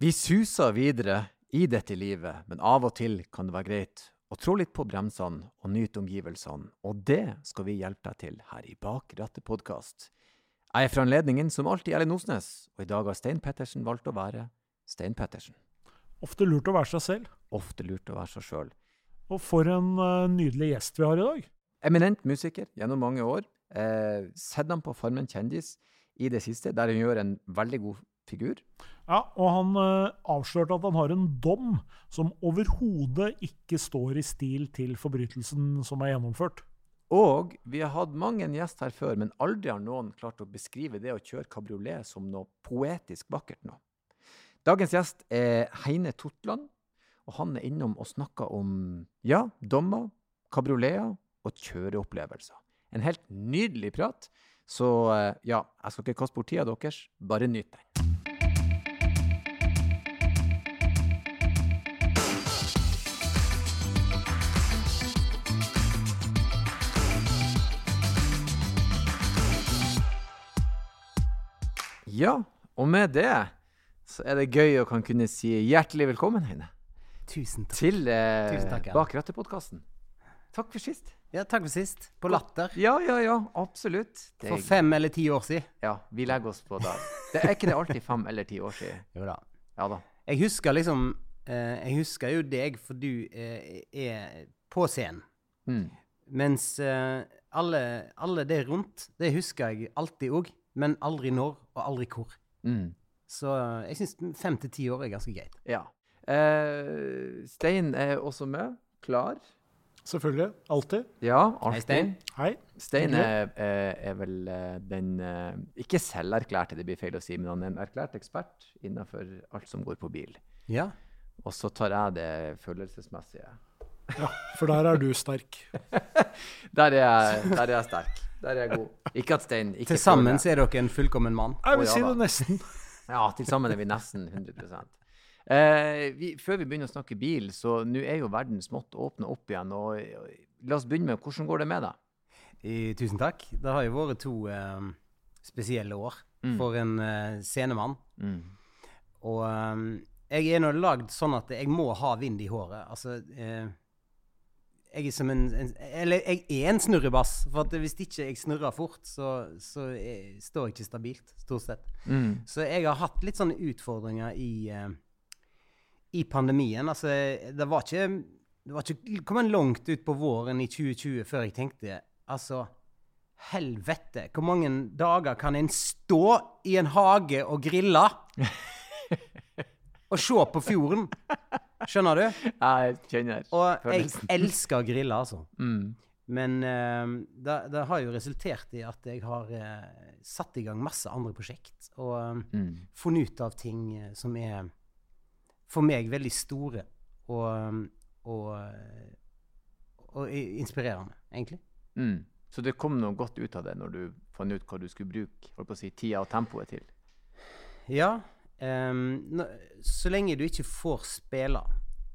Vi suser videre i dette livet, men av og til kan det være greit å trå litt på bremsene og nyte omgivelsene, og det skal vi hjelpe deg til her i Bak rattet podkast. Jeg er fra anledningen som alltid Ellen Osnes, og i dag har Stein Pettersen valgt å være Stein Pettersen. Ofte lurt å være seg selv. Ofte lurt å være seg sjøl. Og for en uh, nydelig gjest vi har i dag. Eminent musiker gjennom mange år. Eh, Sett ham på Farmen kjendis i det siste, der hun gjør en veldig god figur. Ja, og han uh, avslørte at han har en dom som overhodet ikke står i stil til forbrytelsen som er gjennomført. Og vi har hatt mange en gjest her før, men aldri har noen klart å beskrive det å kjøre kabriolet som noe poetisk vakkert nå. Dagens gjest er Heine Totland, og han er innom og snakker om ja, dommer, kabrioleter og kjøreopplevelser. En helt nydelig prat. Så eh, ja, jeg skal ikke kaste bort tida deres, bare nyt den. Ja, og med det så er det gøy å kan kunne si hjertelig velkommen, Heine. Tusen takk. Til eh, Tusen takk. Bak rattet-podkasten. Takk for sist. Ja, takk for sist. På Latter. Ja, ja, ja, absolutt. Det, For fem eller ti år siden. ja, vi legger oss på da. Det er ikke det alltid fem eller ti år siden? Jo da. Ja da. Jeg husker liksom eh, Jeg husker jo deg, for du eh, er på scenen. Mm. Mens eh, alle, alle det rundt, det husker jeg alltid òg. Men aldri når, og aldri hvor. Mm. Så eh, jeg syns fem til ti år er ganske greit. Ja. Eh, Stein er også med. Klar. Selvfølgelig. Alltid. Ja, Hei. Stein. Hei. Stein er, er, er vel eh, den eh, Ikke selverklærte, det blir feil å si, men han er en erklært ekspert innenfor alt som går på bil. Ja. Og så tar jeg det følelsesmessige. Ja, for der er du sterk. Der er jeg, der er jeg sterk. Der er jeg god. Ikke at Stein ikke Til sammen er dere en fullkommen mann. Jeg vil si det nesten. Ja, til sammen er vi nesten 100 eh, vi, Før vi begynner å snakke bil, så nå er jo verden smått åpna opp igjen. Og, og, la oss begynne med hvordan går det med deg? I, tusen takk. Det har jo vært to eh, spesielle år Mm. for en eh, scenemann. Mm. Og ehm, jeg er nå lagd sånn at jeg må ha vind i håret. Altså eh, Jeg er som en, en Eller jeg er en snurrebass. For at hvis ikke jeg snurrer fort, så, så jeg, står jeg ikke stabilt, stort sett. Mm. Så jeg har hatt litt sånne utfordringer i, uh, i pandemien. Altså, det var ikke Det var ikke kommet langt ut på våren i 2020 før jeg tenkte Altså Helvete, hvor mange dager kan en stå i en hage og grille? og se på fjorden? Skjønner du? Ja, Jeg kjenner Og jeg elsker å grille, altså. Mm. Men uh, det, det har jo resultert i at jeg har uh, satt i gang masse andre prosjekt. Og um, Mm. funnet ut av ting eh, som er for meg veldig store og, eh, og, eh, og inspirerende, egentlig. Mm. Så det kom noe godt ut av det når du fant ut hva du skulle bruke si, tida og tempoet til? Ja. Nå- så lenge du ikke får spille,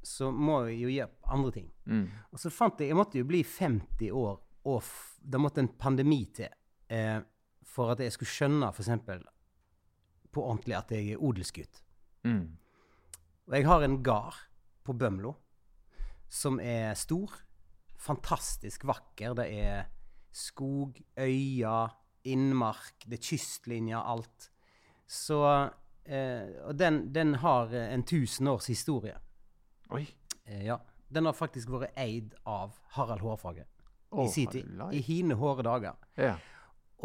så må jeg jo gjøre andre ting. Mm. Og så fant jeg Jeg måtte jo bli 50 år, og det måtte en pandemi til eh, for at jeg skulle skjønne, f.eks. på ordentlig, at jeg er odelsgutt. Mm. Og jeg har en gard på Bømlo som er stor, fantastisk vakker. Det er skog, øyer, innmark, det er kystlinja, alt. Så Og den, den har eh, en tusen års historie. Oi. Eh, ja. Den har faktisk vært eid av Harald Hårfagre oh, i sin tid. I hine hårde dager. Yeah.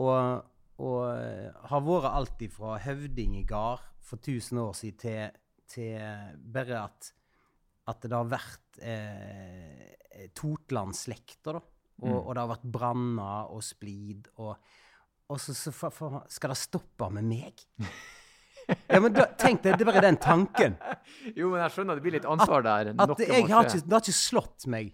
Og, og eh, har vært alt fra høvdingegard for 1000 år siden til, til bare at, at det har vært eh, Totlandsslekter, da. Og, Mm. og det har vært branner og splid. Og, og så, så for, for, skal det stoppe med meg? Ja, men da, Tenk deg, det er bare den tanken. Jo, men jeg skjønner det blir litt ansvar der. At at jeg har ikke, det har ikke slått meg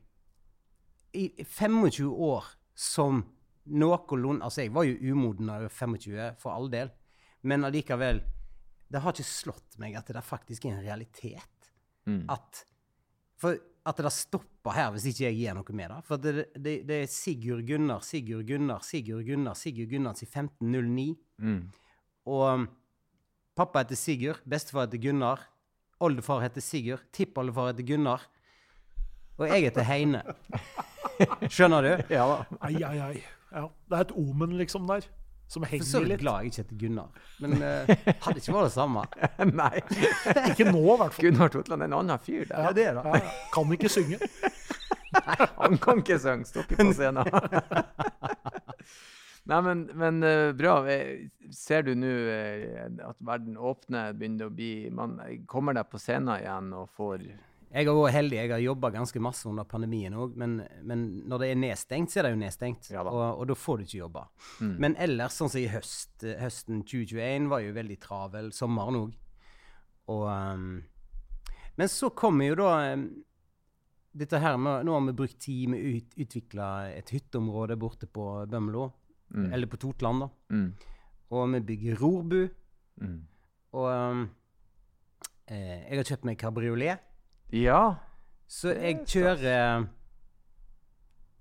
i 25 år som noenlunde Altså, jeg var jo umoden da jeg var 25, for all del, men allikevel Det har ikke slått meg at det er faktisk er en realitet. Mm. At For at det stopper her hvis ikke jeg gjør noe med det. For det, det, det er Sigurd Gunnar, Sigurd Gunnar, Sigurd Gunnar, Sigurd Gunnars i 1509. Mm. Og pappa heter Sigurd, bestefar heter Gunnar. Oldefar heter Sigurd. Tippoldefar heter Gunnar. Og jeg heter Heine. Skjønner du? Ja da. Ai, ai, ai. Ja. Det er et omen liksom der, som henger litt. for så glad jeg ikke heter Gunnar. Men uh, hadde ikke vært det samme. Nei. Ikke nå, i hvert fall. Gunnar Totland er en annen fyr der. Ja, det er det. Ja, ja. Kan ikke synge. Nei, Han kan ikke synge. Står ikke på scenen. Nei, men, men eh, bra. Eh, Ser du nå eh, at verden åpner, begynner å bli Man kommer deg på scenen igjen og får Jeg har vært heldig. Jeg har jobba ganske masse under pandemien òg, men, men når det er nedstengt, så er det jo nedstengt. Ja da. og, og da får du ikke jobba. Mm. Men ellers, sånn som i høst, høsten 2021 var jo veldig travel. Sommeren òg. Og um, Men så kommer jo da ehm, dette her med Nå har vi brukt tid med å ut, utvikle et hytteområde borte på Bømlo. Mm. Eller på Totland, da. Mm. Og vi bygger rorbu. Mm. Og um, eh, jeg har kjøpt meg kabriolet. Ja. Så jeg kjører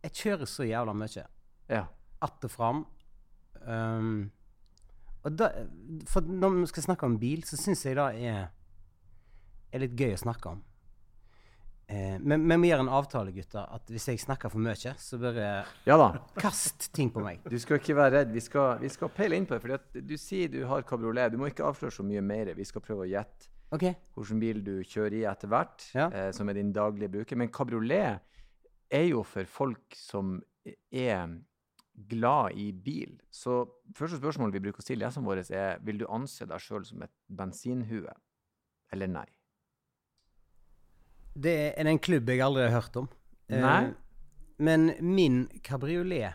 Jeg kjører så jævla mye. Ja. Att og fram. Um, og da, for når vi skal snakke om bil, så syns jeg det er, er litt gøy å snakke om. Eh, men vi må gjøre en avtale, gutter, at hvis jeg snakker for mye, så bare ja da. kast ting på meg. Du skal ikke være redd. Vi skal, vi skal peile inn på det. fordi Du sier du har kabriolet. Du må ikke avsløre så mye mer. Vi skal prøve å gjette okay. hvilken bil du kjører i etter hvert, Ja. eh, som er din daglige bruker. Men kabriolet er jo for folk som er glad i bil. Så første spørsmål vi bruker å stille gjestene våre, er vil du anse deg sjøl som et bensinhue, eller nei? Det er en klubb jeg aldri har hørt om. Eh, Nei. men min kabriolet,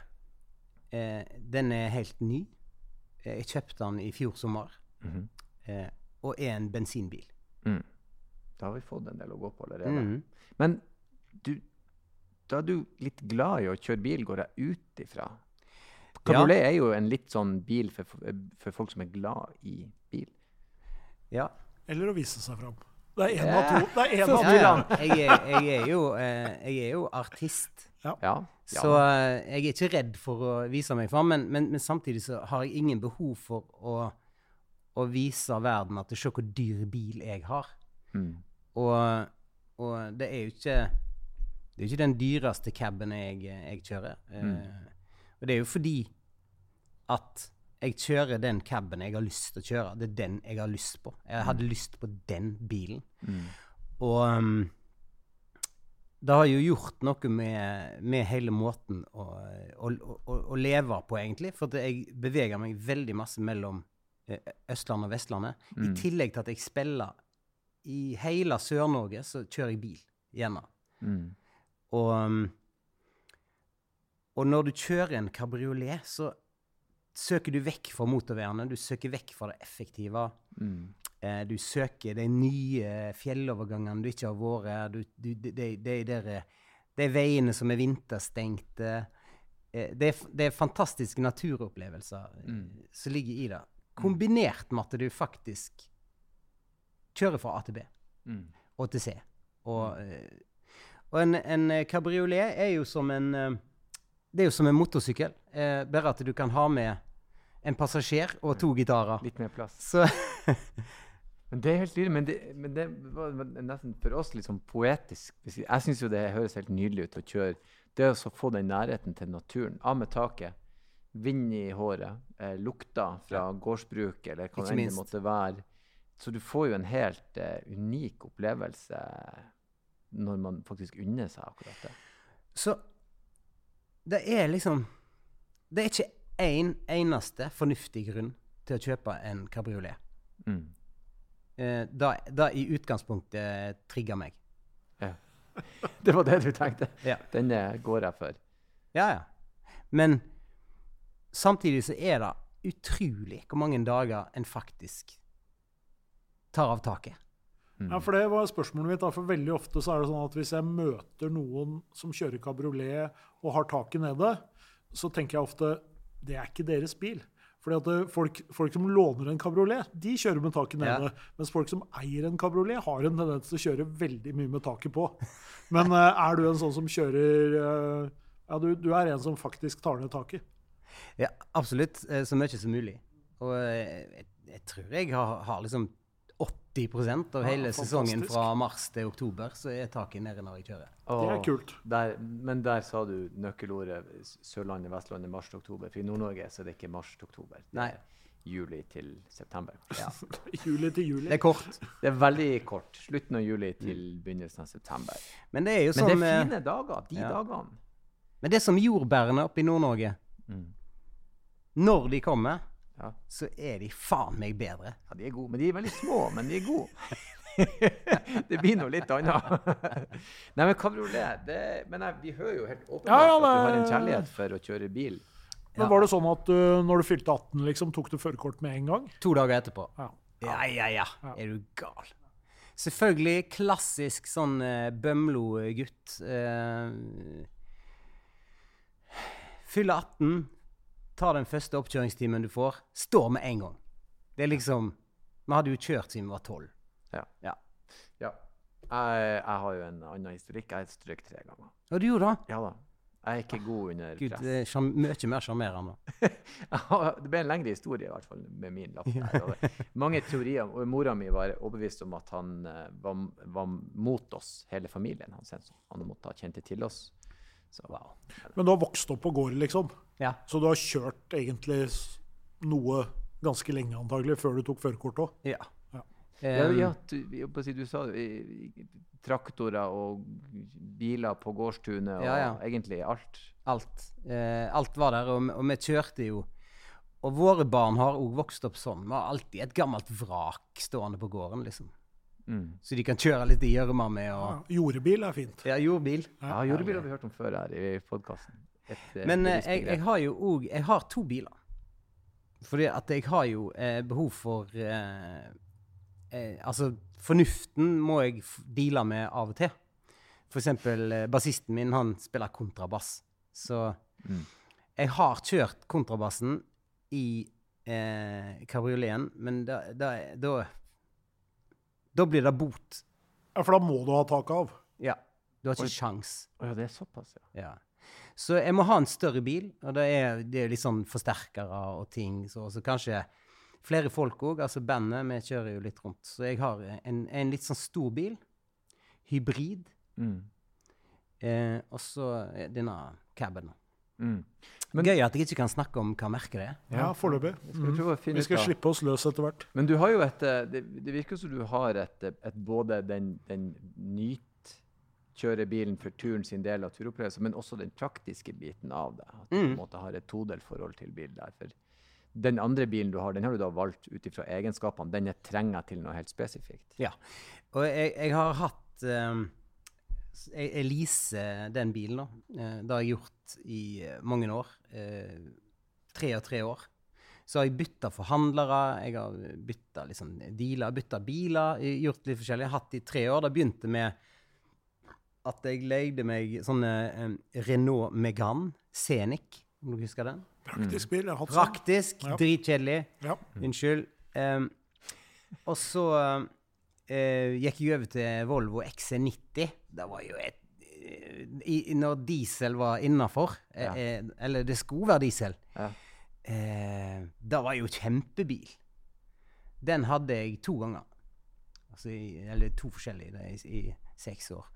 eh, den er helt ny. Jeg kjøpte den i fjor sommer, Mhm. eh, og er en bensinbil. mm. Da har vi fått en del å gå på allerede. Mhm. Men du, da er du litt glad i å kjøre bil, går jeg ut ifra. Kabriolet er jo en litt sånn bil for, for folk som er glad i bil. Ja. Eller å vise seg fram. Det er én av to. Det er en av to. ja. Jeg, er, jeg, er jo, eh, jeg er jo artist, Ja. ja. så eh, jeg er ikke redd for å vise meg fram. Men, men, men samtidig så har jeg ingen behov for å, å vise verden at se hvor dyr bil jeg har. Mm. Og, og det er jo ikke Det er ikke den dyreste caben jeg, jeg kjører. Eh, og det er jo fordi at jeg kjører den caben jeg har lyst til å kjøre. Det er den jeg har lyst på. Jeg hadde lyst på den bilen. Mm. Og um, det har jo gjort noe med, med hele måten å, å, å, å leve på, egentlig. For jeg beveger meg veldig masse mellom eh, Østlandet og Vestlandet. I Mm. tillegg til at jeg spiller i hele Sør-Norge, så kjører jeg bil. Gjerne. Mm. Og, um, og når du kjører en kabriolet, så søker du vekk fra motorveiene. Du søker vekk fra det effektive. Mm. Eh, du søker de nye fjellovergangene du ikke har vært. Du, du, de, de, de, de veiene som er vinterstengte. Eh, det, er, det er fantastiske naturopplevelser eh, Mm. som ligger i det. Kombinert med at du faktisk kjører fra A til B Mm. og til C. Og, eh, og en, en eh, kabriolet er jo som en eh, Det er jo som en motorsykkel, eh, bare at du kan ha med en passasjer og to gitarer. Litt mer plass. Så Men det er helt nydelig. Men det, men det var nesten for oss litt sånn poetisk. Jeg syns jo det høres helt nydelig ut å kjøre. Det å få den nærheten til naturen. Av med taket. Vind i håret. Eh, lukta fra gårdsbruket, eller hva det måtte være. Så du får jo en helt eh, unik opplevelse når man faktisk unner seg akkurat det. Så det er liksom Det er ikke én eneste fornuftig grunn til å kjøpe en kabriolet. Mm. Eh, da, da i utgangspunktet trigga meg. Ja. Det var det du tenkte? Ja. Denne går jeg for. Ja, ja. Men samtidig så er det utrolig hvor mange dager en faktisk tar av taket. Mm. Ja, for det var spørsmålet mitt. da, for Veldig ofte så er det sånn at hvis jeg møter noen som kjører kabriolet og har taket nede, så tenker jeg ofte det er ikke deres bil. Fordi at folk, folk som låner en kabriolet, de kjører med taket Ja. nede. Mens folk som eier en kabriolet, har en tendens til å kjøre veldig mye med taket på. Men eh, er du en sånn som kjører eh, Ja, du, du er en som faktisk tar ned taket. Ja, absolutt. eh, Så mye som mulig. Og eh, jeg, jeg tror jeg har, har liksom 80 av Ja, hele sesongen fra mars til oktober, så er taket nede når jeg kjører. Det er kult. Der, men der sa du nøkkelordet Sørlandet, Vestlandet, mars til oktober. For i Nord-Norge så er det ikke mars til oktober. Nei. juli til september. Ja. Juli til juli. Det er kort. Det er veldig kort. Slutten av juli til begynnelsen av september. Men det er jo sånn Men det eh, er fine dager, de ja. dagene. men det er som jordbærene oppe i Nord-Norge. Mm. Når de kommer, Ja. så er de faen meg bedre. ja, de er gode. Men de er veldig små, men de er gode. det blir noe litt annet. Nei, men kabriolet det, Men jeg, vi hører jo helt åpenbart Ja, ja, at du har en kjærlighet for å kjøre bil. Men var det sånn at uh, når du fylte 18, liksom, tok du førerkort med en gang? To dager etterpå. Ja. Ja, ja, ja. Ja. Er du gal? Selvfølgelig klassisk sånn uh, Bømlo-gutt. Uh, Fyller 18, tar den første oppkjøringstimen du får, står med en gang. Det er liksom Vi hadde jo kjørt siden vi var tolv. Ja. Ja. ja. Jeg, jeg har jo en annen historikk. Jeg strøk tre ganger. Ja, du gjorde det? Ja da. Jeg er ikke god under Gud, press. det er mye mer sjarmerende. Det ble en lengre historie i hvert fall med min lapp. der, Mange teorier. og Mora mi var overbevist om at han eh, var, var mot oss, hele familien. Han, han måtte ha kjent det til oss. Så, Wow. Men du har vokst opp på gård, liksom. Ja. Så du har kjørt egentlig noe ganske lenge, antagelig, før du tok førerkort òg. Ja. Ja. ja, ja du, jeg på å si, du sa traktorer og biler på gårdstunet og Ja, ja. egentlig alt. Alt. Eh, alt var der, og, og vi kjørte jo. Og våre barn har òg vokst opp sånn. Vi har alltid et gammelt vrak stående på gården, liksom. Mm. Så de kan kjøre litt i gjørma med og Ja, jordbil er fint. Ja, jordbil. Ja, jordbil har vi hørt om før her i podkasten. Men eh, jeg, jeg har jo òg Jeg har to biler. Fordi at jeg har jo eh, behov for eh, eh, Altså, fornuften må jeg deale med av og til. For eksempel eh, bassisten min, han spiller kontrabass. Så Mm. jeg har kjørt kontrabassen i eh, kabrioleten, men da, da, da Da blir det bot. Ja, For da må du ha tak av. Ja. Du har ikke Oi. sjans. Å ja, det er såpass, ja. Ja. Så jeg må ha en større bil, og det er, det er litt sånn forsterkere og ting. Så, så kanskje flere folk òg. Altså bandet, vi kjører jo litt rundt. Så jeg har en, en litt sånn stor bil. Hybrid. Mm. Eh, og så denne caben. Mm. Men- Gøy at jeg ikke kan snakke om hva merket det er. Ja, foreløpig. Mm. Vi skal slippe oss løs etter hvert. Men du har jo et eh, Det, det virker som du har et, et både den, den nytkjørebilen for turen sin del av turopplevelsen, men også den praktiske biten av det. At du på en Mm. måte har et todelt forhold til bil der. For den andre bilen du har, den har du da valgt ut ifra egenskapene. Den er trenger til noe helt spesifikt. Ja. Og jeg, jeg har hatt um, jeg, jeg leaser den bilen, da. Eh, det har jeg gjort i eh, mange år. Eh, tre og tre år. Så har jeg bytta forhandlere, jeg har bytta liksom dealer, bytta biler, gjort litt forskjellig. Jeg har hatt det i tre år. Det begynte med at jeg leide meg sånn eh, Renault Megane Scenic, om du husker den? Praktisk bil. Jeg har hatt sånn. Praktisk, Ja. dritkjedelig. Ja. Unnskyld. Um, og så uh, gikk jeg over til Volvo XC90. Det var jo et eh, i, Når diesel var innafor, Ja. eh, eller det skulle være diesel, Ja. eh, det var jo kjempebil. Den hadde jeg to ganger. Altså i, eller to forskjellige i, i seks år.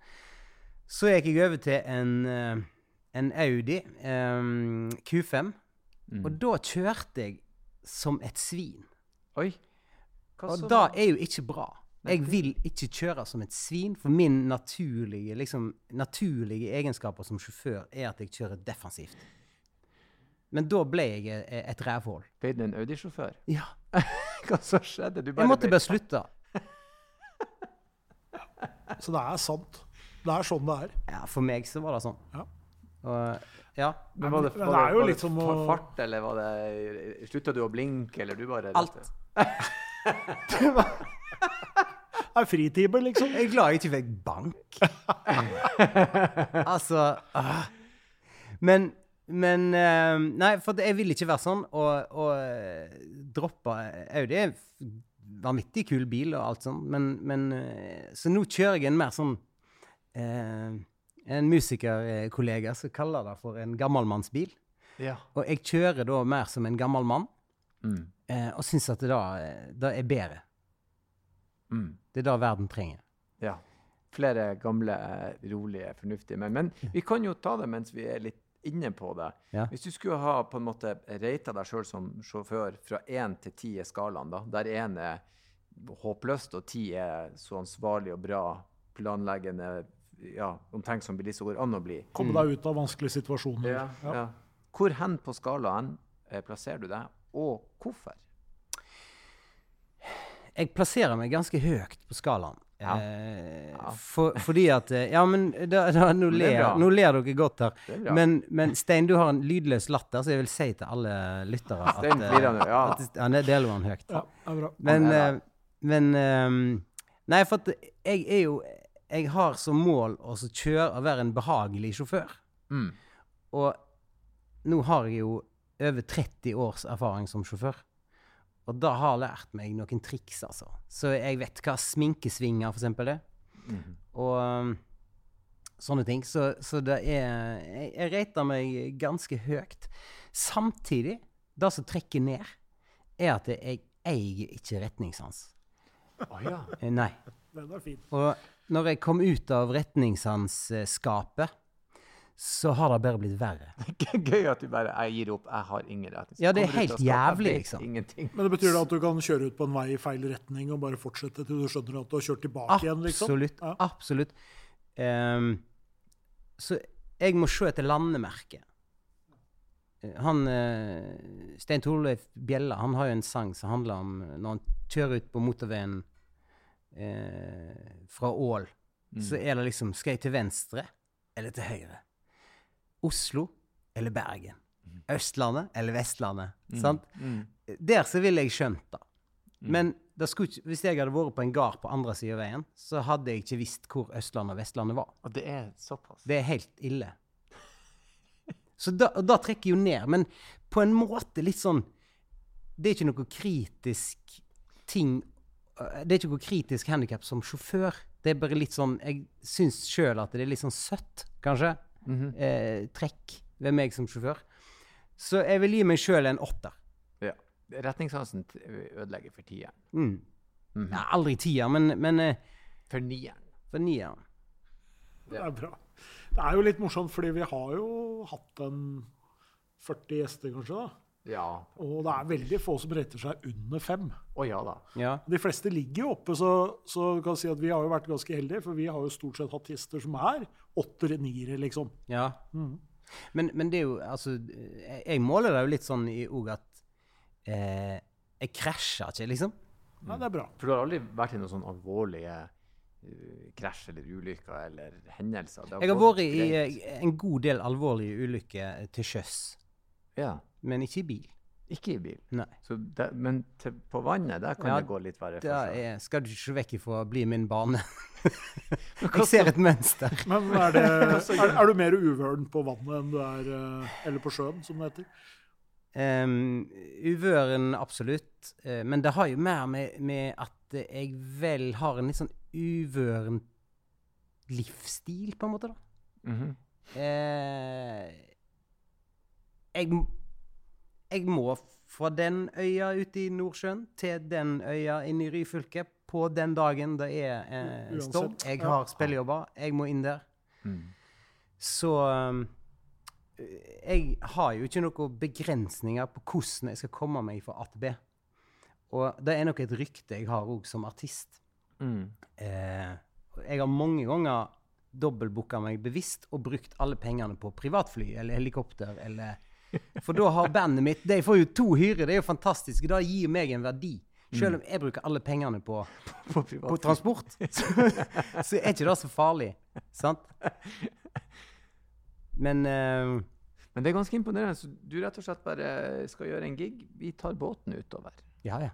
Så gikk jeg over til en, eh, en Audi um, Q5. Mm. Og da kjørte jeg som et svin. Oi! Hva Og det er jo ikke bra. Jeg vil ikke kjøre som et svin, for min naturlige, liksom, naturlige egenskaper som sjåfør er at jeg kjører defensivt. Men da ble jeg e- et rævhull. Ble du en Audi-sjåfør? Ja. Hva så skjedde? Du Jeg måtte bare slutte. Så det er sant. Det er sånn det er. Ja, for meg så var det sånn. Ja. Og, ja. Men var det, var det er jo var litt som å- fart, eller var det Slutta du å blinke, eller du bare Alt. Det er fritimer, liksom. Jeg er glad jeg ikke fikk bank. altså ah. Men, men eh, Nei, for jeg vil ikke være sånn. Og, og eh, droppe Audi er en vanvittig kul bil og alt sånt, men, men eh, Så nå kjører jeg en mer sånn eh, En musikerkollega som kaller det for en gammelmannsbil. Ja. Og jeg kjører da mer som en gammel mann, Mm. eh, og syns at det da, eh, da er bedre. Mm. Det er det verden trenger. Ja. Flere gamle, eh, rolige, fornuftige menn. Men vi kan jo ta det mens vi er litt inne på det. Ja. Hvis du skulle ha på en måte rata deg sjøl som sjåfør fra én til ti er skalaen, da, der én er håpløst og ti er så ansvarlig og bra, planleggende, ja, omtenkt som bilist går an å bli. Komme deg ut av vanskelige situasjoner. Ja, ja. Hvor hen på skalaen eh, plasserer du deg, og hvorfor? Jeg plasserer meg ganske høyt på skalaen. Ja. Eh, Ja. For, fordi at eh, Ja, men da, da, nå, er ler, nå ler dere godt her. Er. Men, men Stein, du har en lydløs latter, så jeg vil si til alle lyttere at, Stein flirer ja. at han det deler han høyt. Ja, er bra. Men, er men Nei, for at jeg er jo Jeg har som mål å kjøre og være en behagelig sjåfør. Mm. Og nå har jeg jo over 30 års erfaring som sjåfør. Og da har lært meg noen triks, altså. Så jeg vet hva sminkesvinger for eksempel er. Mhm. Og um, sånne ting. Så, så det er Jeg, jeg rater meg ganske høyt. Samtidig, det som trekker ned, er at jeg eier ikke retningssans. Å ja. Eh, Nei. Den er fin. Og når jeg kom ut av retningssansskapet, så har det bare blitt verre. Gøy at du bare Jeg gir opp, jeg har ingen retning. Ja, det er helt jævlig, liksom. Ingenting. Men det betyr det at du kan kjøre ut på en vei i feil retning og bare fortsette til du skjønner at du har kjørt tilbake igjen? liksom? Absolutt. Ja. Absolutt. Um, så jeg må se etter landemerket. Han uh, Stein Torleif Bjella han har jo en sang som handler om når han kjører ut på motorveien eh, fra Ål, så er det liksom Skal jeg til venstre eller til høyre? Oslo eller Bergen? Østlandet eller Vestlandet? Sant? Mm. Der så ville jeg skjønt da. Men det skulle ikke, hvis jeg hadde vært på en gard på andre sida av veien, så hadde jeg ikke visst hvor Østlandet og Vestlandet var. Og det er såpass. Det er helt ille. Så da, da trekker jeg jo ned. Men på en måte litt sånn Det er ikke noe kritisk ting Det er ikke noe kritisk handikap som sjåfør. Det er bare litt sånn Jeg syns sjøl at det er litt sånn søtt, kanskje, Mhm. eh, trekk ved meg som sjåfør. Så jeg vil gi meg sjøl en åtter. Ja. Retningssansen ødelegger for tieren. Mm. Mhm. Ja, aldri tier, men, men eh, For nieren. for nieren. Det er bra. Det er jo litt morsomt, fordi vi har jo hatt en 40 gjester, kanskje. da. Ja. Og det er veldig få som retter seg under fem. Oh, ja da. Ja. De fleste ligger jo oppe, så, så du kan si at vi har jo vært ganske heldige. For vi har jo stort sett hatt gjester som er åttere-niere, liksom. ja. Mm. Men, men det er jo Altså, jeg, måler det jo litt sånn i òg at eh, Jeg krasjer ikke, liksom. Nei, det er bra. For du har aldri vært i noen sånn alvorlige uh, krasj eller ulykker eller hendelser? Det Jeg har vært i greit. eh, en god del alvorlige ulykker til sjøs, Ja. men ikke i bil. Ikke i bil. Nei. Så det, men til, på vannet, der kan Ja, det gå litt verre for Det er, skal du ikke se vekk ifra å bli min bane. jeg ser et mønster. Men er, det, er, er du mer uvøren på vannet enn du er eh, Eller på sjøen, som det heter? Um, uvøren, absolutt. Uh, men det har jo mer med, med at jeg vel har en litt sånn uvøren livsstil, på en måte, da. Mhm. Eh, jeg, jeg må fra den øya ute i Nordsjøen til den øya inne i Ryfylke på den dagen det er eh, storm. Jeg har spillejobber, jeg må inn der. Mm. Så um, jeg har jo ikke noen begrensninger på hvordan jeg skal komme meg fra A til B. Og det er nok et rykte jeg har òg som artist. Mm. Eh, jeg har mange ganger dobbeltbooka meg bevisst og brukt alle pengene på privatfly eller helikopter eller For da har bandet mitt De får jo to hyre, det er jo fantastisk. Det gir meg en verdi. Selv om jeg bruker alle pengene på, På på transport, så, så er ikke det så farlig. Sant? Men uh, Men det er ganske imponerende. Så du rett og slett bare skal gjøre en gig. Vi tar båten utover. Ja, ja.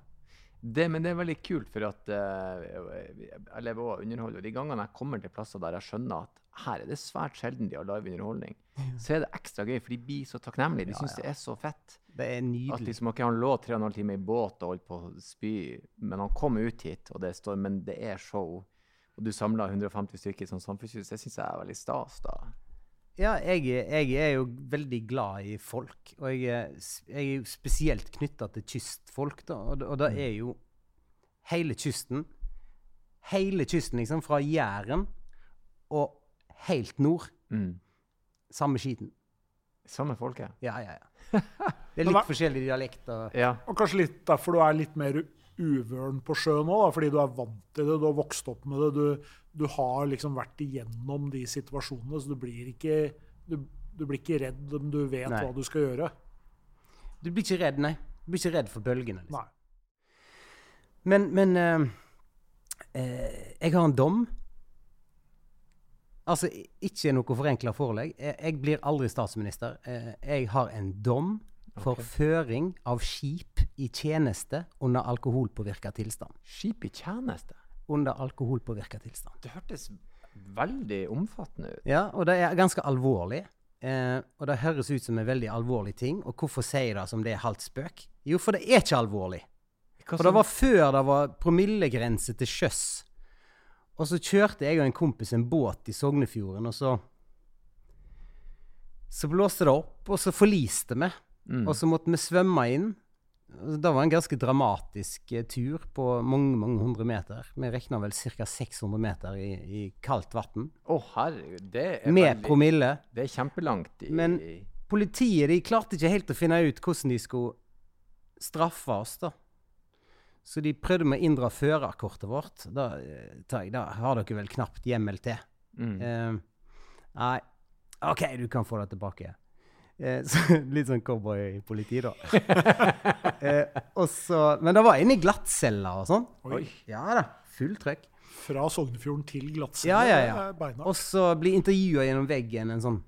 Det, men det er veldig kult, for at uh, jeg lever også underhold. Og de gangene jeg kommer til plasser der jeg skjønner at her er det svært sjelden de har live underholdning, så er det ekstra gøy, for de blir så takknemlige. De Ja, syns ja. det er så fett. Det er At nydelig. liksom, okay, han lå tre og en halv time i båt og holdt på å spy, men han kom ut hit, og det står Men det er show. Og du samla 150 stykker i sånn samfunnshus. Det syns jeg er veldig stas, da. Ja, jeg, er- jeg er jo veldig glad i folk. Og jeg er, jeg er jo spesielt knytta til kystfolk, da. Og, og det er jo hele kysten hele kysten, liksom. Fra Jæren og helt nord. Mm. Samme skiten. Samme folket. Ja, ja, ja. Det er litt forskjellige forskjellig dialekt. Og, Ja. Og kanskje litt derfor du er litt mer uvøren på sjøen òg, fordi du er vant til det, du har vokst opp med det. Du, du har liksom vært igjennom de situasjonene, så du blir ikke, du, du blir ikke redd om du vet Nei. hva du skal gjøre. du blir ikke redd, nei. Du blir ikke redd for bølgene. Liksom. Nei. Men, men eh, eh, jeg har en dom. Altså, ikke noe forenkla forelegg. Jeg, jeg blir aldri statsminister. Eh, jeg har en dom for føring av skip i tjeneste under alkoholpåvirka tilstand. Skip i tjeneste. Under alkoholpåvirka tilstand. Det hørtes veldig omfattende ut. Ja, og det er ganske alvorlig. Eh, og det høres ut som en veldig alvorlig ting. Og hvorfor sier jeg det som det er halvt spøk? Jo, for det er ikke alvorlig. For det var før det var promillegrense til sjøs. Og så kjørte jeg og en kompis en båt i Sognefjorden, og så Så blåste det opp, og så forliste vi. Mm. Og så måtte vi svømme inn. Det var en ganske dramatisk eh, tur på mange mange hundre meter. Vi regna vel ca. 600 meter i, i kaldt vann. Å, herregud. Det er, Med veldig- promille. det er kjempelangt. I, Men- Politiet de klarte ikke helt å finne ut hvordan de skulle straffe oss. da. Så de prøvde med å inndra førerkortet vårt. Da, eh, jeg, da har dere vel knapt hjemmel til. mm. Uh, nei, OK, du kan få det tilbake. Eh, så, litt sånn cowboy-politi, da. eh, og så, men det var inne i glattceller og sånn. Oi. Ja da, Fullt trøkk. Fra Sognefjorden til glattcella? Ja, ja, ja. Beinhardt. Og så bli intervjua gjennom veggen en sånn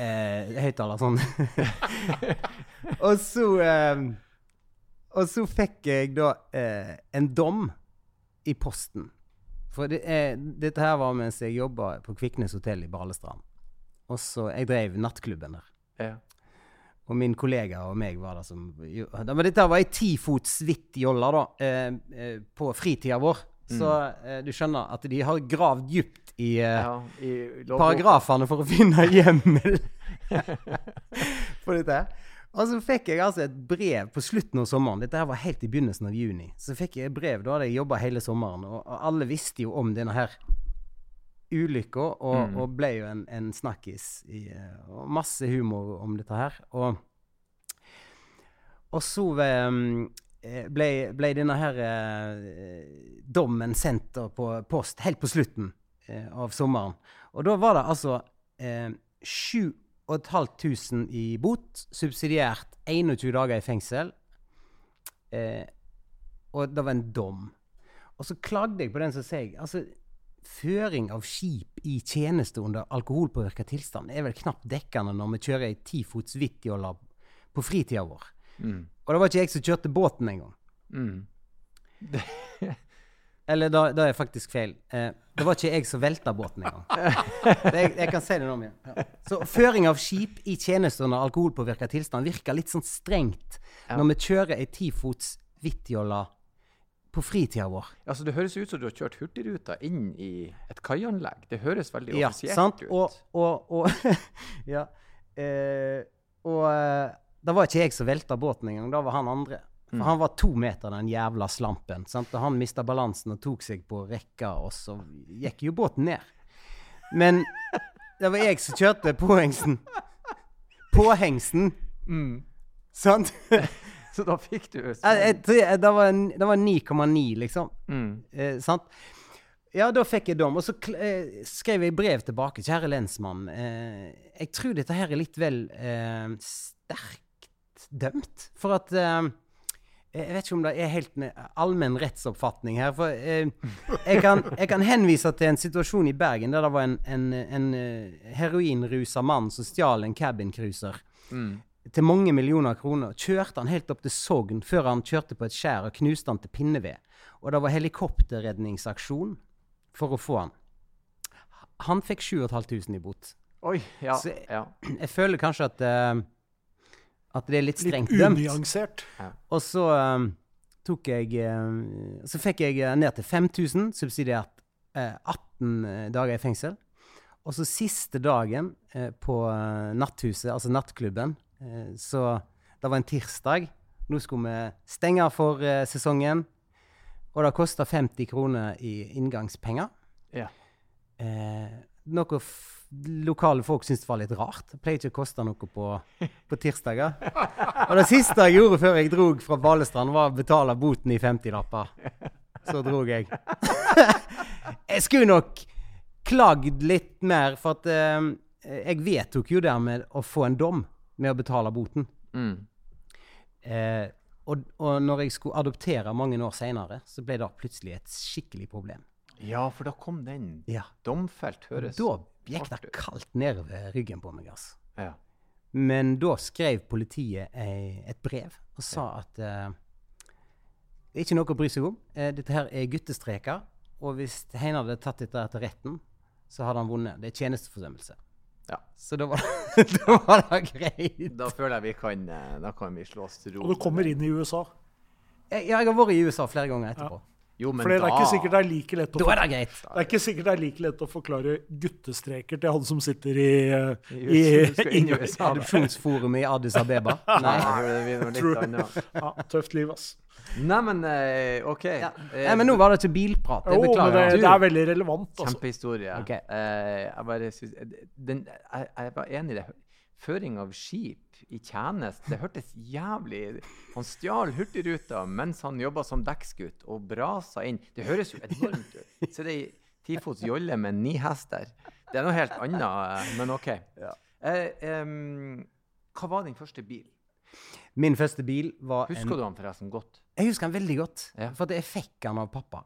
eh, høyttaler sånn. og så eh, Og så fikk jeg da eh, en dom i posten. For det, eh, dette her var mens jeg jobba på Kviknes hotell i Balestrand. Og så Jeg drev nattklubben der. Ja. Og min kollega og meg var der som Men dette var ei ti fots hvitt jolle, da, eh, eh, på fritida vår. Så eh, du skjønner at de har gravd dypt i eh, ja. I paragrafene for å finne hjemmel for dette. Og så fikk jeg altså et brev på slutten av sommeren. Dette her var helt i begynnelsen av juni. Så fikk jeg et brev. Da hadde jeg jobba hele sommeren, og alle visste jo om denne her ulykka, og, Mm. og ble jo en, en snakkis. I, eh, og masse humor om dette her. Og, og så eh, ble, ble denne her eh, dommen sendt på post helt på slutten av sommeren. Og da var det altså eh, 7500 i bot, subsidiært 21 dager i fengsel. Eh, og det var en dom. Og så klagde jeg på den, som sa altså, Føring av skip i tjeneste under alkoholpåvirka tilstand er vel knapt dekkende når vi kjører ei tifots hvittjolle på fritida vår. Mm. Og det var ikke jeg som kjørte båten engang. Mm. Eller da, da er jeg faktisk feil. Eh, det var ikke jeg som velta båten engang. Jeg, jeg kan si det nå om igjen. Ja. Så føring av skip i tjeneste under alkoholpåvirka tilstand virker litt sånn strengt Ja. når vi kjører ei tifots hvittjolle på fritida vår. Altså, det høres ut som du har kjørt Hurtigruta inn i et kaianlegg. Det høres veldig Ja, offisielt sant? ut. Og, og, og Ja. Eh, og da var ikke jeg som velta båten engang, Da var han andre. For Mm. han var to meter, den jævla slampen. Sant? Og han mista balansen og tok seg på rekka, og så gikk jo båten ned. Men det var jeg som kjørte påhengsen. Påhengsen. Mm. sant? Så da fikk du Det var en- det var 9,9, liksom. mm. Eh, sant? Ja, da fikk jeg dom. Og så eh, skrev jeg brev tilbake. Kjære lensmann. Eh, jeg tror dette her er litt vel eh, sterkt dømt. For at eh, Jeg vet ikke om det er helt en allmenn rettsoppfatning her. For eh, jeg, kan, jeg kan henvise til en situasjon i Bergen der det var en, en, en eh, heroinrusa mann som stjal en cabincruiser Mm. Til mange millioner kroner. Kjørte han helt opp til Sogn før han kjørte på et skjær og knuste han til pinneved. Og det var helikopterredningsaksjon for å få han. Han fikk 7500 i bot. Oi, ja. Så- ja. Jeg føler kanskje at, uh, at det er litt Litt strengt dømt. unyansert. Og så eh, tok jeg uh, Så fikk jeg ned til 5000, subsidiert uh, 18 dager i fengsel. Og så siste dagen på natthuset, altså nattklubben, så det var en tirsdag. Nå skulle vi stenge for eh, sesongen. Og det kosta 50 kroner i inngangspenger. Ja. Eh, noe lokale folk syntes var litt rart. Det pleier ikke å koste noe på, på tirsdager. Og det siste jeg gjorde før jeg drog fra Balestrand, var å betale boten i 50-lapper. Så drog jeg. jeg skulle nok klagd litt mer, for at eh, jeg vedtok jo dermed å få en dom med å betale boten. Mm. Eh, og, og når jeg skulle adoptere mange år seinere, så ble det plutselig et skikkelig problem. Ja, for da kom den. Ja. Domfelt høres Da gikk det kaldt ned nedover ryggen på meg, altså. Ja. Men da skrev politiet eh, et brev og sa at eh, det er ikke noe å bry seg om. Eh, dette her er guttestreker. Og hvis Heine hadde tatt dette til retten, så hadde han vunnet. Det er tjenesteforsømmelse. Ja. Så da var, da var det greit. Da føler jeg vi kan, eh, da kan vi slå oss til ro. Og du kommer inn i USA. Jeg, jeg har vært i USA flere ganger etterpå. Jo, men For det er da ikke sikkert det er like lett å Da er det greit. Det er ikke sikkert det er like lett å forklare guttestreker til han som sitter i, I i, i i Adopsjonsforumet i Addis Abeba. Nei, det True. litt annet. ja, Tøft liv, ass. Nei, men eh, OK. Ja. Eh, Nei, men nå var det ikke bilprat. Jeg Jo, men det, det er veldig relevant. Altså. Kjempehistorie. Ok. Uh, jeg bare synes, den, jeg, jeg var enig i det. Føring av skip i tjeneste, det hørtes jævlig Han stjal Hurtigruta mens han jobba som dekksgutt, og brasa inn. Det høres jo enormt ut. Så det er ei tifots jolle med ni hester. Det er noe helt annet, eh, men OK. Eh, em, hva var din første bil? Min første bil var en Husker du han forresten godt? Jeg husker den veldig godt, Ja. for jeg fikk den av pappa.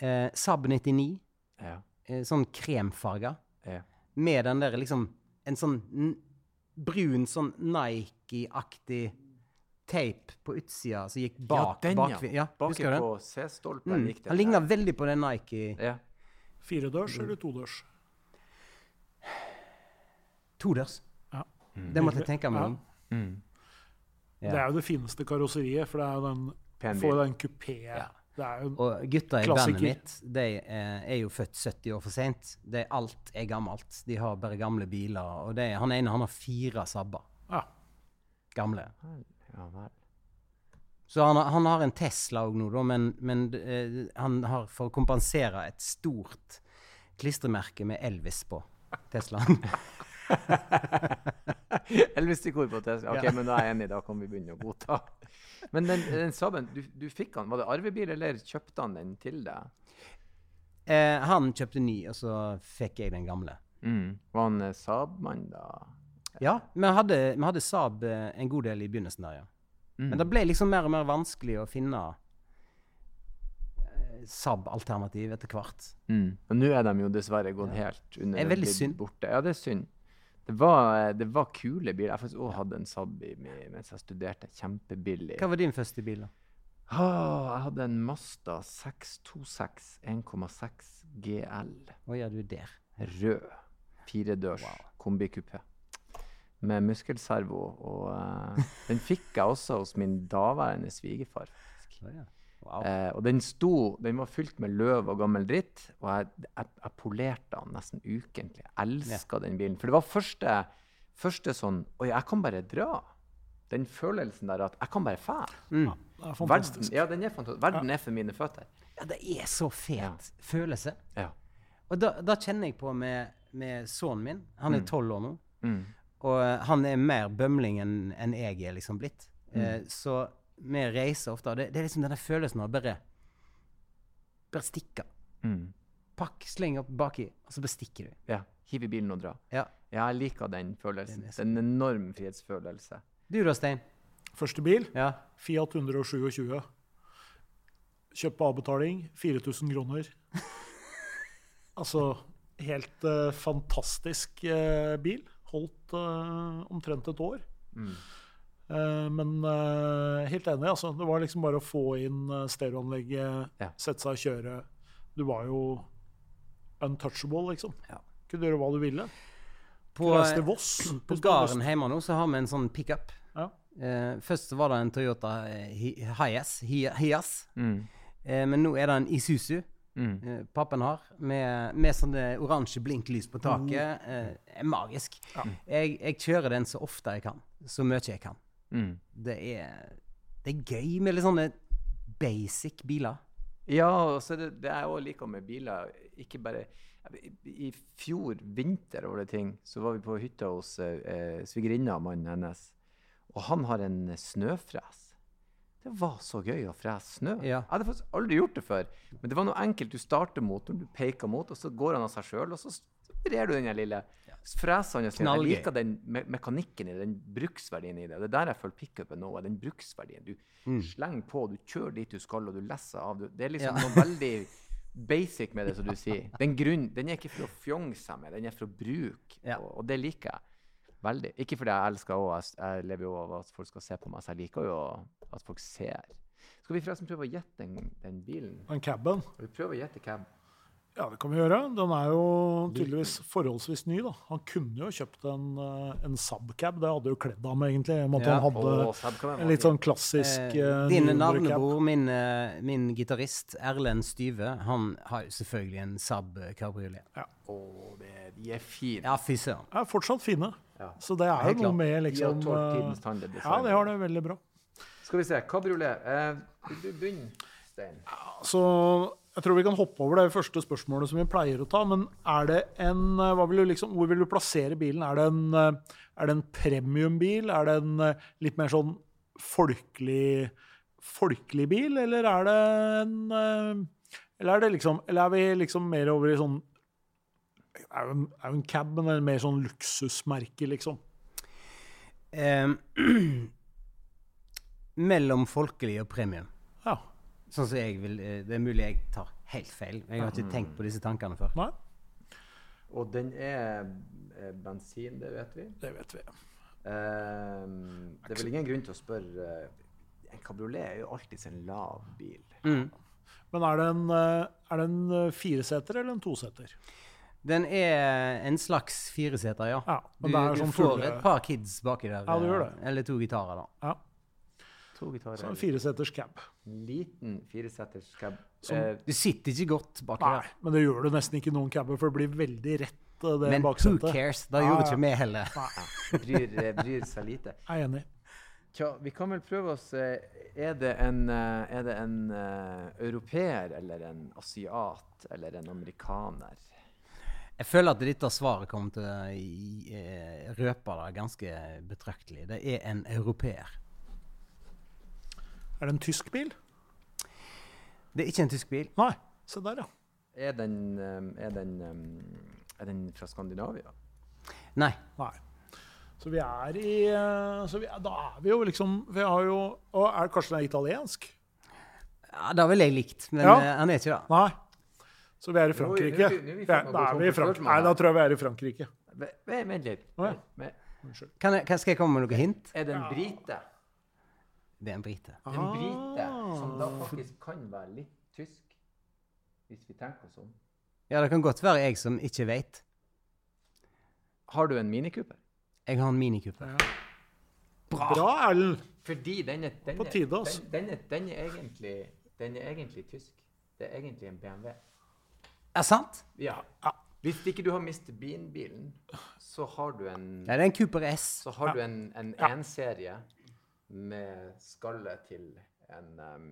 Eh, Saab 99, Ja. eh, sånn kremfarga, ja. med den der liksom En sånn brun, sånn Nike-aktig tape på utsida som gikk bak. ja, den, bak, ja. ja du den? på C-stolpen Mm. gikk. Han ligna veldig på den Nike Ja. Firedørs eller todørs? todørs. Ja. Det måtte jeg tenke meg Ja. om. Mm. Ja. Det er jo det fineste karosseriet, for det er jo den, får den kupé Ja. Det er jo Og gutta i Klassiker. bandet mitt de eh, er jo født 70 år for seint. Alt er gammelt. De har bare gamle biler. Og det, han ene han har fire sabber. Ja. Gamle. Ja. Så han, har- han har en Tesla òg nå, da, men, men uh, han har for å kompensere et stort klistremerke med Elvis på Teslaen. Elvis-stikkord på Tesla. Ok, Ja. men da er jeg enig. Da kan vi begynne å godta. Men den, den Saaben, du, du fikk han, var det arvebil, eller kjøpte han den til deg? eh, han kjøpte ny, og så fikk jeg den gamle. Var han eh, Saab-mann, da? Ja, vi hadde, vi hadde Saab eh, en god del i begynnelsen der, ja. Mm. Men det ble liksom mer og mer vanskelig å finne eh, Saab-alternativ etter hvert. Mm. Og nå er de jo dessverre gått helt under. Det er veldig synd. Borte. Ja, det er synd. Det var, det var kule biler. Jeg faktisk også hadde en Saab mens jeg studerte. Kjempebillig. Hva var din første bil, da? Oh, jeg hadde en Mazda 626 1,6 GL. Hva gjør du der? Rød. Firedørs kombikupé. Med muskelservo. Og uh, den fikk jeg også hos min daværende svigerfar. Å, ja. Wow. Eh, og den sto, den var fylt med løv og gammel dritt, og jeg, jeg, jeg polerte den nesten ukentlig. Jeg elska den bilen. For det var første, første sånn Oi, jeg kan bare dra. Den følelsen der at jeg kan bare fære. Mm. Er Verden, ja, den er fantastisk. Verden er for mine føtter. Ja, det er så fet Ja. følelse. Ja. Og da, da kjenner jeg på med, med sønnen min. Han er tolv år nå. Mm. Og eh, han er mer bømling enn enn jeg er liksom blitt. Eh, så vi reiser ofte. Det, det er liksom denne følelsen av bare Bare stikke. Mm. Pakk, sleng opp baki, og så bare stikker du. Ja. Hiv i bilen og dra. Ja. Ja, jeg liker den følelsen. Det er en enorm frihetsfølelse. Du da, Stein? Første bil, Ja. Fiat 127. Kjøpt på avbetaling, 4000 kroner. Altså helt uh, fantastisk uh, bil. Holdt uh, omtrent et år. Mm. Eh, men eh, helt enig, altså. Det var liksom bare å få inn uh, stereoanlegget, Ja. sette seg og kjøre. Du var jo untouchable, liksom. Ja. Kunne gjøre hva du ville. På, Voss. på på gården hjemme nå så har vi en sånn pickup. Ja. Uh, først var det en Toyota Hias, Hi- Hiace, Hi- Hiace. Mm. Uh, men nå er det en Isuzu Mm. eh, pappen har, med, med sånne oransje blinklys på taket. Eh, er magisk. Jeg, jeg kjører den så ofte jeg kan. Så mye jeg kan. Mm. Det er, det er gøy med litt sånne basic biler. Ja, og så det, det jeg òg liker med biler, ikke bare I, fjor vinter over det ting, så var vi på hytta hos eh, svigerinna og mannen hennes. Og han har en snøfres. Det var så gøy å frese snø. Ja. Jeg hadde faktisk aldri gjort det før. Men det var noe enkelt. Du starter motoren, du peker mot, og så går han av seg sjøl, og så vrir du den lille freseren. Jeg liker den me mekanikken i det, den bruksverdien i det. Det er der jeg føler pickupen nå, den bruksverdien. Du Mm. slenger på, du kjører dit du skal, og du lesser av. Det er liksom Ja. noe veldig basic med det, som du sier. Den, grunn, den er ikke for å fjonge seg med, den er for å bruke. Ja. Og, og det liker jeg veldig. Ikke fordi jeg elsker òg, jeg, jeg lever jo av at folk skal se på meg, så jeg liker jo at folk ser. Skal vi forresten prøve å gjette den, den bilen? Den caben. Vi prøve å gjette cab? Ja, det kan vi gjøre. Den er jo tydeligvis forholdsvis ny. da. Han kunne jo kjøpt en, eh, en Subcab. Det hadde jo kledd ham, egentlig. Om at Ja. han hadde en litt sånn klassisk Eh, Dine din nyere navnebror, min, eh, min gitarist Erlend Styve, han har jo selvfølgelig en Saab kabriolet. Åh, det, de er fine. Ja, fy søren. er fortsatt fine. Ja. Så det er jo noe med liksom eh, det Ja, det har det veldig bra. Skal vi se. Kabriolet. Eh, vil du begynne, Stein? Så jeg tror vi kan hoppe over det første spørsmålet som vi pleier å ta. Men er det en eh, vil liksom, Hvor vil du plassere bilen? Er det en, eh, er det en premiumbil? Er det en eh, litt mer sånn folkelig, folkelig bil? Eller er det en Eller er det liksom Eller er vi liksom mer over i sånn er jo en, er en cab, men en mer sånn luksusmerke, liksom. Eh, mellom folkelig og premium. Sånn som jeg vil eh, Det er mulig jeg tar helt feil. Jeg har ikke tenkt på disse tankene før. Nei, Og den er eh, bensin, det vet vi. det vet vi. Eh, det er vel ingen grunn til å spørre eh, En kabriolet er jo alltid en lav bil. Mm. Men er det en, er det en fireseter eller en toseter? Den er en slags fireseter, ja. Ja, Du, er du sånn får fulle- et par kids baki der. Ja, du gjør det. Eller to gitarer, da. Ja, To så en fireseters cab. Liten fireseters cab. Eh, Du sitter ikke godt baki Nei, der. men det gjør du nesten ikke i noen caber, for det blir veldig rett, eh, det Men who cares? Da gjorde ikke vi heller. bryr, bryr seg lite. Jeg er enig. Tja, vi kan vel prøve oss eh, Er det en, eh, er det en uh, europeer eller en asiat eller en amerikaner? Jeg føler at dette svaret kommer til å røpe det ganske betraktelig. Det er en europeer. Er det en tysk bil? Det er ikke en tysk bil. Nei. Se der, ja. Er den, eh, er den, eh, er den fra Skandinavia? Nei. Nei. Så vi er i eh, så vi er, Da er vi jo liksom Vi har jo Og er kanskje den er italiensk? Ja, det har vel jeg likt, men Ja. eh, han er ikke det. Nei. Så vi er i Frankrike. vi- da er vi i for Nei, da tror jeg vi er i Frankrike. Ve- ve- Vent litt. Unnskyld. Kan jeg, skal jeg komme med noe hint? Er det en brite? Det er en brite. En brite som da Ah. faktisk kan være litt tysk, hvis vi tenker oss om. Ja, det kan godt være jeg som ikke vet. Har du en Mini Cooper? Jeg har en Mini Cooper. Ja. Bra, Erlend. Fordi den er, den På er- tide, altså. Den, den, er, den, er egentlig, den er egentlig tysk. Det er egentlig en BMW. Er sant? Ja. Hvis ikke du har Mr. Bean-bilen, så har du en Ja, det er en Cooper S. så har du en, en Ja. Med skallet til en um,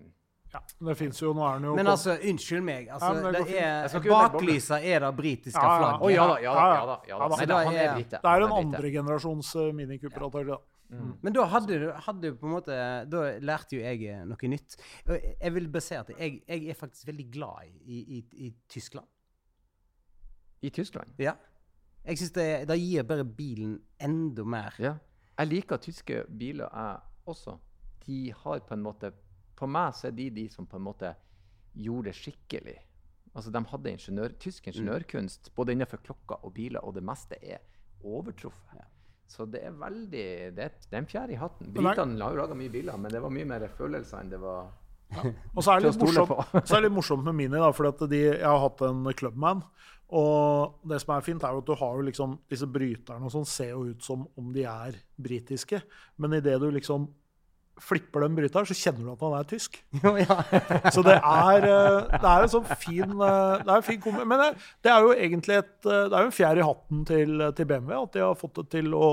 Ja, det fins jo Nå er den jo Men altså, unnskyld meg. Altså, Ja, det det baklysa er det britiske Ja, ja. flagget. Å ja da, ja da. Ja, da, ja da. Nei, Da er er- brite. Det er en andregenerasjons uh, Mini Cooper. antagelig, da. Men da hadde du, hadde du på en måte Da lærte jo jeg eh, noe nytt. Jeg vil bare si at jeg, jeg er faktisk veldig glad i, i, i Tyskland. I Tyskland? Ja. Jeg syns det, det gir bare bilen enda mer. Ja. Jeg liker tyske biler, jeg også. De har på en måte På meg så er de de som på en måte gjorde det skikkelig. Altså, De hadde ingeniør, tysk ingeniørkunst både innenfor klokka og biler, og det meste er overtruffet. Så det er veldig Det er, det er en fjær i hatten. Britene har jo laga mye biler, men det var mye mer følelser enn det var Og så er det litt morsomt, så er det litt morsomt med Mini, da, fordi at de, jeg har hatt en Clubman. Og det som er fint, er jo at du har jo liksom disse bryterne og sånn ser jo ut som om de er britiske. Men idet du liksom flipper den bryteren, så kjenner du at han er tysk. Så det er, eh, det er en sånn fin eh, det er en fin kombi. Men det, det er jo egentlig et, eh, det er jo en fjær i hatten til, til BMW at de har fått det til å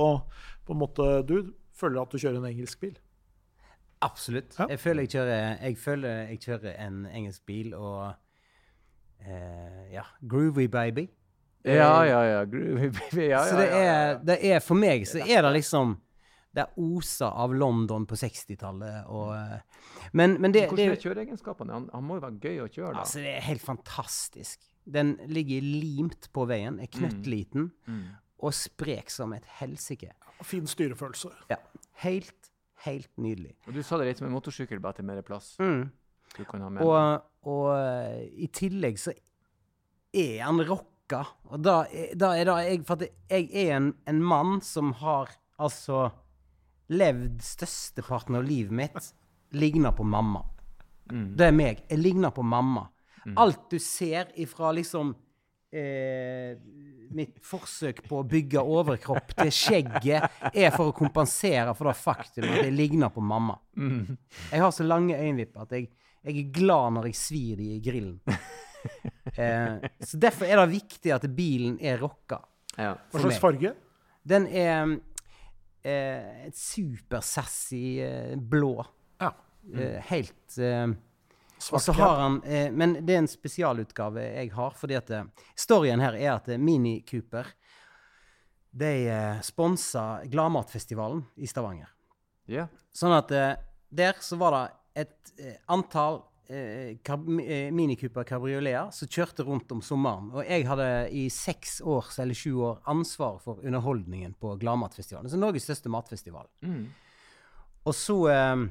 på en måte Du føler at du kjører en engelsk bil. Absolutt. Ja. Jeg føler jeg kjører, jeg føler jeg kjører en engelsk bil, og eh, ja, groovy baby. Ja, ja, ja. Groovy baby. Ja, så ja, det ja, ja. er, det er for meg så er det liksom Det oser av London på 60-tallet og eh, Men, men det, det, Hvordan er kjøreegenskapene? Han, han må jo være gøy å kjøre, da. altså, det er helt fantastisk. Den ligger limt på veien, er knøttliten Mm. og sprek som et helsike. Fin styrefølelse. Ja. Helt, helt nydelig. Og du sa det litt som en motorsykkel, bare til mer plass. Mm. Du kan ha med. Og, og eh, i tillegg så er han rocka. Og da, da er da jeg For at jeg er en, en mann som har altså levd størsteparten av livet mitt ligner på mamma. Mm. Det er meg. Jeg ligner på mamma. Alt du ser ifra liksom eh, mitt forsøk på å bygge overkropp til skjegget, er for å kompensere for det faktum at jeg ligner på mamma. Mm. Jeg har så lange øyenvipper at jeg, jeg er glad når jeg svir de i grillen. Eh, så derfor er det viktig at bilen er rocka. Ja. Hva slags farge? Den er eh, supersassy eh, blå. Ja. Eh, helt eh, og så har han eh, Men det er en spesialutgave jeg har, fordi at eh, storyen her er at Mini Cooper de sponsa Gladmatfestivalen i Stavanger. Ja. Sånn at der så var det et antall Mini Cooper kabrioleter som kjørte rundt om sommeren. Og jeg hadde i seks år eller sju år ansvar for underholdningen på Gladmatfestivalen. Altså Norges største matfestival. Mm. Og så eh,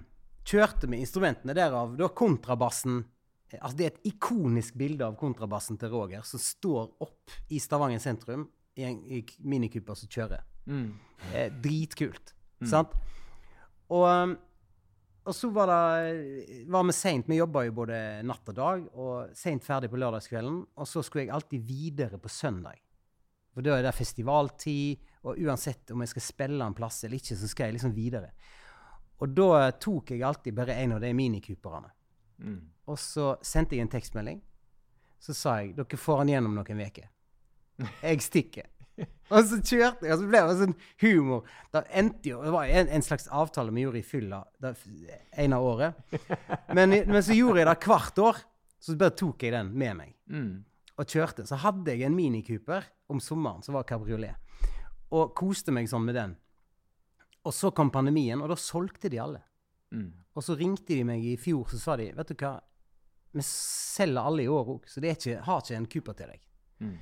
kjørte vi instrumentene derav. Da kontrabassen eh, Altså Det er et ikonisk bilde av kontrabassen til Roger som står opp i Stavanger sentrum i en i Mini Cooper som kjører. Mm. Eh, dritkult. Sant? Og, og så var det var vi seint. Vi jobba jo både natt og dag, og seint ferdig på lørdagskvelden. Og så skulle jeg alltid videre på søndag. For da er det festivaltid, og uansett om jeg skal spille en plass eller ikke, så skal jeg liksom videre. Og da tok jeg alltid bare en av de minikuperne. Mm. Og så sendte jeg en tekstmelding. Så sa jeg dere får han gjennom noen uker. Jeg stikker. Og så kjørte jeg, og så ble det sånn humor. Da endte jo, Det var en, en slags avtale vi gjorde i fylla det ene året. Men, men så gjorde jeg det hvert år. Så bare tok jeg den med meg Mm. og kjørte. Så hadde jeg en minikuper om sommeren som var kabriolet. Og koste meg sånn med den. Og så kom pandemien, og da solgte de alle. Mm. Og så ringte de meg i fjor, så sa de vet du hva, vi selger alle i år òg, så det ikke, har ikke en Cooper til deg. Mm.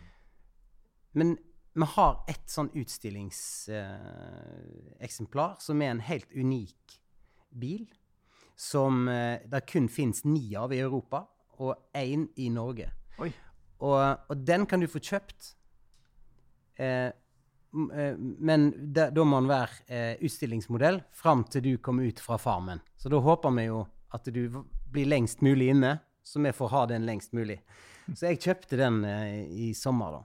Men vi har et sånn utstillingseksemplar som er en helt unik bil. Som eh, det kun fins ni av i Europa, og én i Norge. Og, og den kan du få kjøpt. Eh, eh, men da, da må den være eh, utstillingsmodell fram til du kommer ut fra farmen. Så da håper vi jo at du blir lengst mulig inne, så vi får ha den lengst mulig. Så jeg kjøpte den eh, i sommer, da.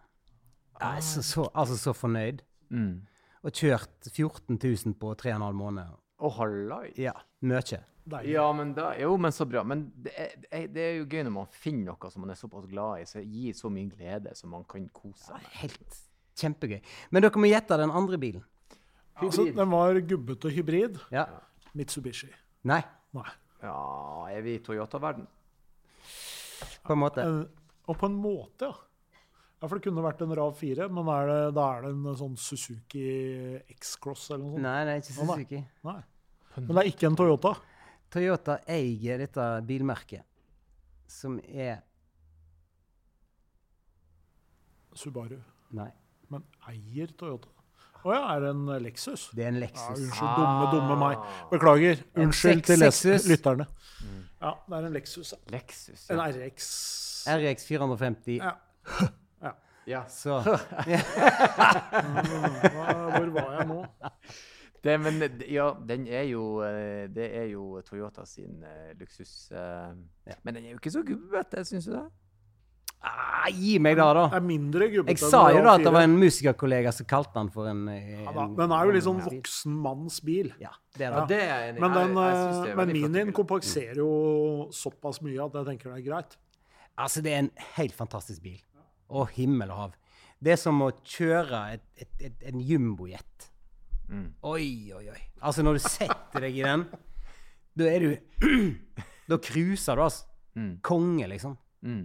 Jeg er så, så, altså så fornøyd. Mm. Og kjørt 14 000 på 3,5 måneder. Å, hallai. Ja, mye. Ja, men da, jo, men så bra. Men det er, det er- jo gøy når man finner noe som man er såpass glad i, som gir så mye glede som man kan kose seg med. Helt kjempegøy. Men dere må gjette den andre bilen. Altså, den var gubbete hybrid. Ja. Mitsubishi. Nei, Nei. Ja, er vi i Toyota-verden? på en måte. Og på en måte, ja. Ja, For det kunne vært en RAV4, men er det, da er det en sånn Suzuki X-Cross eller noe sånt. Nei, det er ikke Suzuki. Nei. Men det er ikke en Toyota. Toyota eier dette bilmerket, som er Subaru. Nei, Men eier Toyota. Å ja, er det en Lexus? det er en Lexus. Ja, unnskyld, dumme, dumme meg. Beklager. Unnskyld til lytterne. Ja, det er en Lexus. ja. Lexus. En RX. RX 450. Ja. ja. Så Hvor var jeg nå? Det, men ja, den er jo eh, Det er jo Toyota sin uh, luksus... Uh, Ja. Men den er jo ikke så gubbete, syns du det? ah, Gi meg det, da. Er gubbete. Jeg sa jo da at det var en musikerkollega som kalte den for en, ja, da. Den er jo litt sånn voksen manns bil. Ja, det er Ja. det. er i. Men, den, Jeg- jeg eh, men Minien kompenserer jo såpass mye at jeg tenker det er greit. Altså, det er en helt fantastisk bil. Å, himmel og hav. Det er som å kjøre et, et, et, en jumbojet. Mm. Oi, oi, oi. Altså, når du setter deg i den Da er du Da cruiser du, altså. Mm. Konge, liksom. Mm.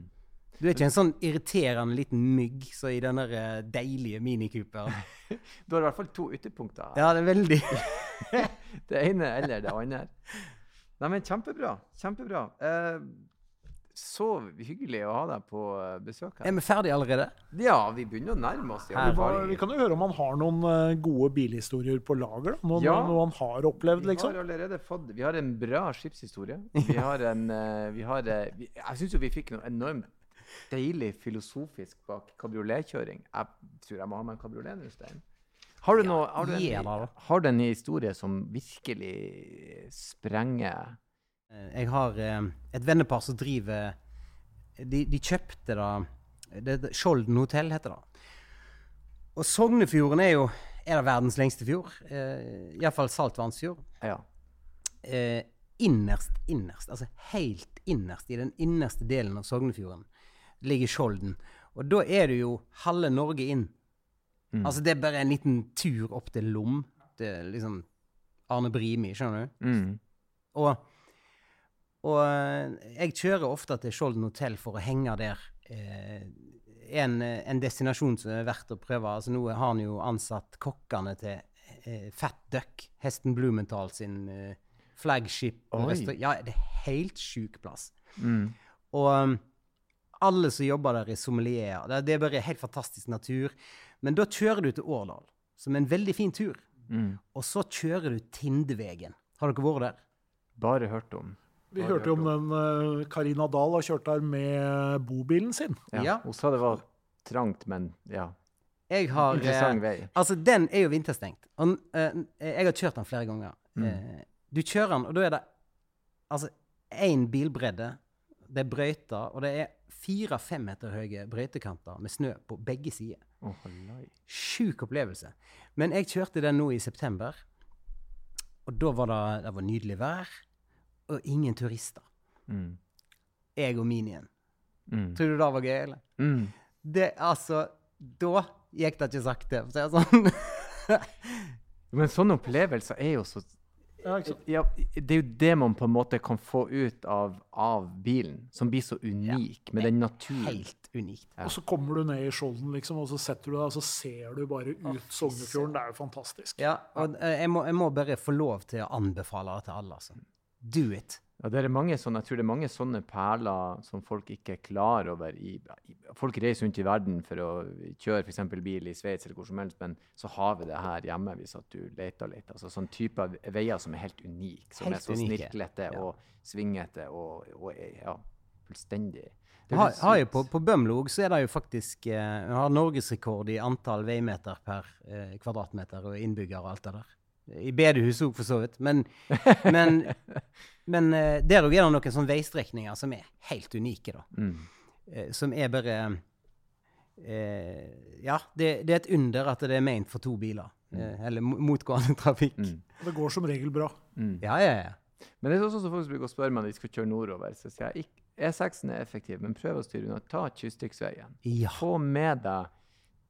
Du er ikke en sånn irriterende liten mygg så i den der eh, deilige minikuperen. Du har i hvert fall to ytterpunkter. Ja, det er veldig Det ene eller det andre. Nei, men kjempebra. Kjempebra. Eh, så hyggelig å ha deg på besøk. besøk Er vi ferdige allerede? Ja, vi begynner å nærme oss. Her Vi, fall. var, vi kan jo høre om han har noen eh, gode bilhistorier på lager. da. Noe, Ja. noe han har opplevd, Vi liksom. har allerede fått Vi har en bra skipshistorie. Vi har en eh, vi har, eh, vi, Jeg syns jo vi fikk noe enormt deilig filosofisk bak kabrioletkjøring. Jeg tror jeg må ha med en kabriolet nå, Stein. Har du, noe, har, du en, har du en historie som virkelig sprenger Eh, Jeg har eh, et vennepar som driver De, de kjøpte da det, det, Skjolden hotell heter det. Og Sognefjorden er jo er det verdens lengste fjord. Eh, Iallfall saltvannsfjord. Ja. Eh, innerst, innerst, altså helt innerst, i den innerste delen av Sognefjorden, ligger Skjolden. Og da er det jo halve Norge inn. Mm. Altså det er bare en liten tur opp til Lom. Til liksom Arne Brimi, skjønner du? Mm. Og, og eh, jeg kjører ofte til Skjolden hotell for å henge der. Eh, en, en destinasjon som er verdt å prøve. Altså Nå har han jo ansatt kokkene til eh, Fat Duck, Hesten Blumenthal sin eh, flagship. Ja, det er helt sjuk plass. Mm. Og um, alle som jobber der, er sommelierer. Det, det er bare helt fantastisk natur. Men da kjører du til Årdal, som er en veldig fin tur. Mm. Og så kjører du Tindevegen. Har dere vært der? Bare hørt om. Vi hørte jo om den eh, Karina Dahl har kjørt der med bobilen sin. Ja. Ja. Hun sa det var trangt, men ja. Jeg har eh, Interessant vei. Altså, den er jo vinterstengt. Og, uh, jeg har kjørt den flere ganger. Mm. Uh, du kjører den, og da er det altså én bilbredde. Det er brøyter, og det er fire-fem meter høye brøytekanter med snø på begge sider. Oh. Sjuk opplevelse. Men jeg kjørte den nå i september, og da var det, det var nydelig vær, og ingen turister. Mm. Jeg og minien. Mm. Tror du det var gøy, eller? Mm. Det, altså Da gikk det ikke sakte, for å si det sånn. Men sånne opplevelser er jo så Ja, ja, Det er jo det man på en måte kan få ut av, av bilen, som blir så unik med den naturen. Helt unikt. Ja. Og så kommer du ned i Skjolden, liksom, og så setter du deg, og så ser du bare ut Sognefjorden. Det er jo fantastisk. Ja, og eh, jeg må, jeg må bare få lov til å anbefale det til alle. Altså. Do it. Ja, det er mange sånne, jeg tror det er mange sånne perler som folk ikke er klar over. I, i, folk reiser rundt i verden for å kjøre f.eks. bil i Sveits eller hvor som helst, men så har vi det her hjemme hvis at du leter litt. Altså sånn type av veier som er helt unike, som Helt er så snirklete ja. og svingete og, og ja, fullstendig Har, har jo på, på Bømlog så er det jo faktisk eh, har norgesrekord i antall veimeter per eh, kvadratmeter og innbygger og alt det der. I bedehuset òg, for så vidt. Men, men, men eh, der òg er det noen sånne veistrekninger som er helt unike, da. Mm. Eh, som er bare eh, Ja, det, det er et under at det er ment for to biler. Mm. eller motgående trafikk. Mm. Det går som regel bra. Mm. Ja, ja, ja. Men det er også så folk som bruker å spørre meg når de skal kjøre nordover. Så sier jeg ikke, E6-en er effektiv, men prøv å styre unna. Ta kystriksveien. Ja. Få med deg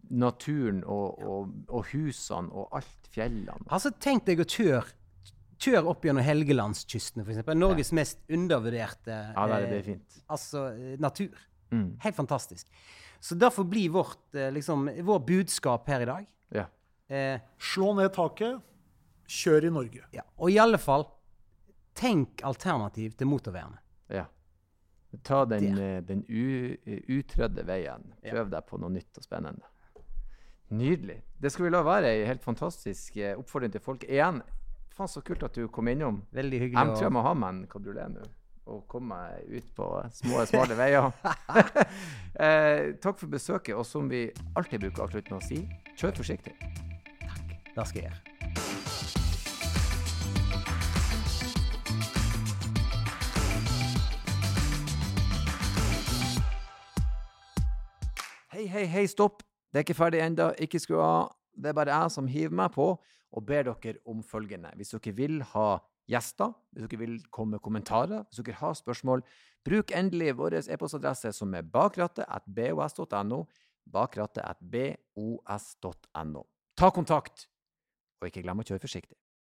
naturen og, og, og husene og alt fjellene. Altså, tenk deg å kjøre Kjør opp gjennom Helgelandskysten, f.eks. Norges mest undervurderte Ja, det er, det eh, er fint. altså, eh, natur. Mm. Helt fantastisk. Så derfor blir vårt, eh, liksom, vår budskap her i dag Ja. eh, Slå ned taket, kjør i Norge. ja, Og i alle fall, tenk alternativ til motorveiene. ja. Ta den, eh, den utrødde veien. Prøv deg på noe nytt og spennende. Nydelig. Det skal vi la være ei helt fantastisk eh, oppfordring til folk. Igjen, faen så kult at du kom innom. Veldig hyggelig. Jeg tror jeg må ha meg en kabriolet nå. Og komme meg ut på små, smale veier. eh, takk for besøket. Og som vi alltid bruker å avslutte med å si, kjør forsiktig. Takk. Det skal jeg gjøre. Hei, hei, hei, stopp. Det er ikke ferdig ennå. Ikke skru av. Det er bare jeg som hiver meg på og ber dere om følgende. Hvis dere vil ha gjester, hvis dere vil komme med kommentarer, hvis dere har spørsmål, bruk endelig vår e-postadresse som er bakrattet.bos.no. Bakrattet.bos.no. Ta kontakt, og ikke glem å kjøre forsiktig.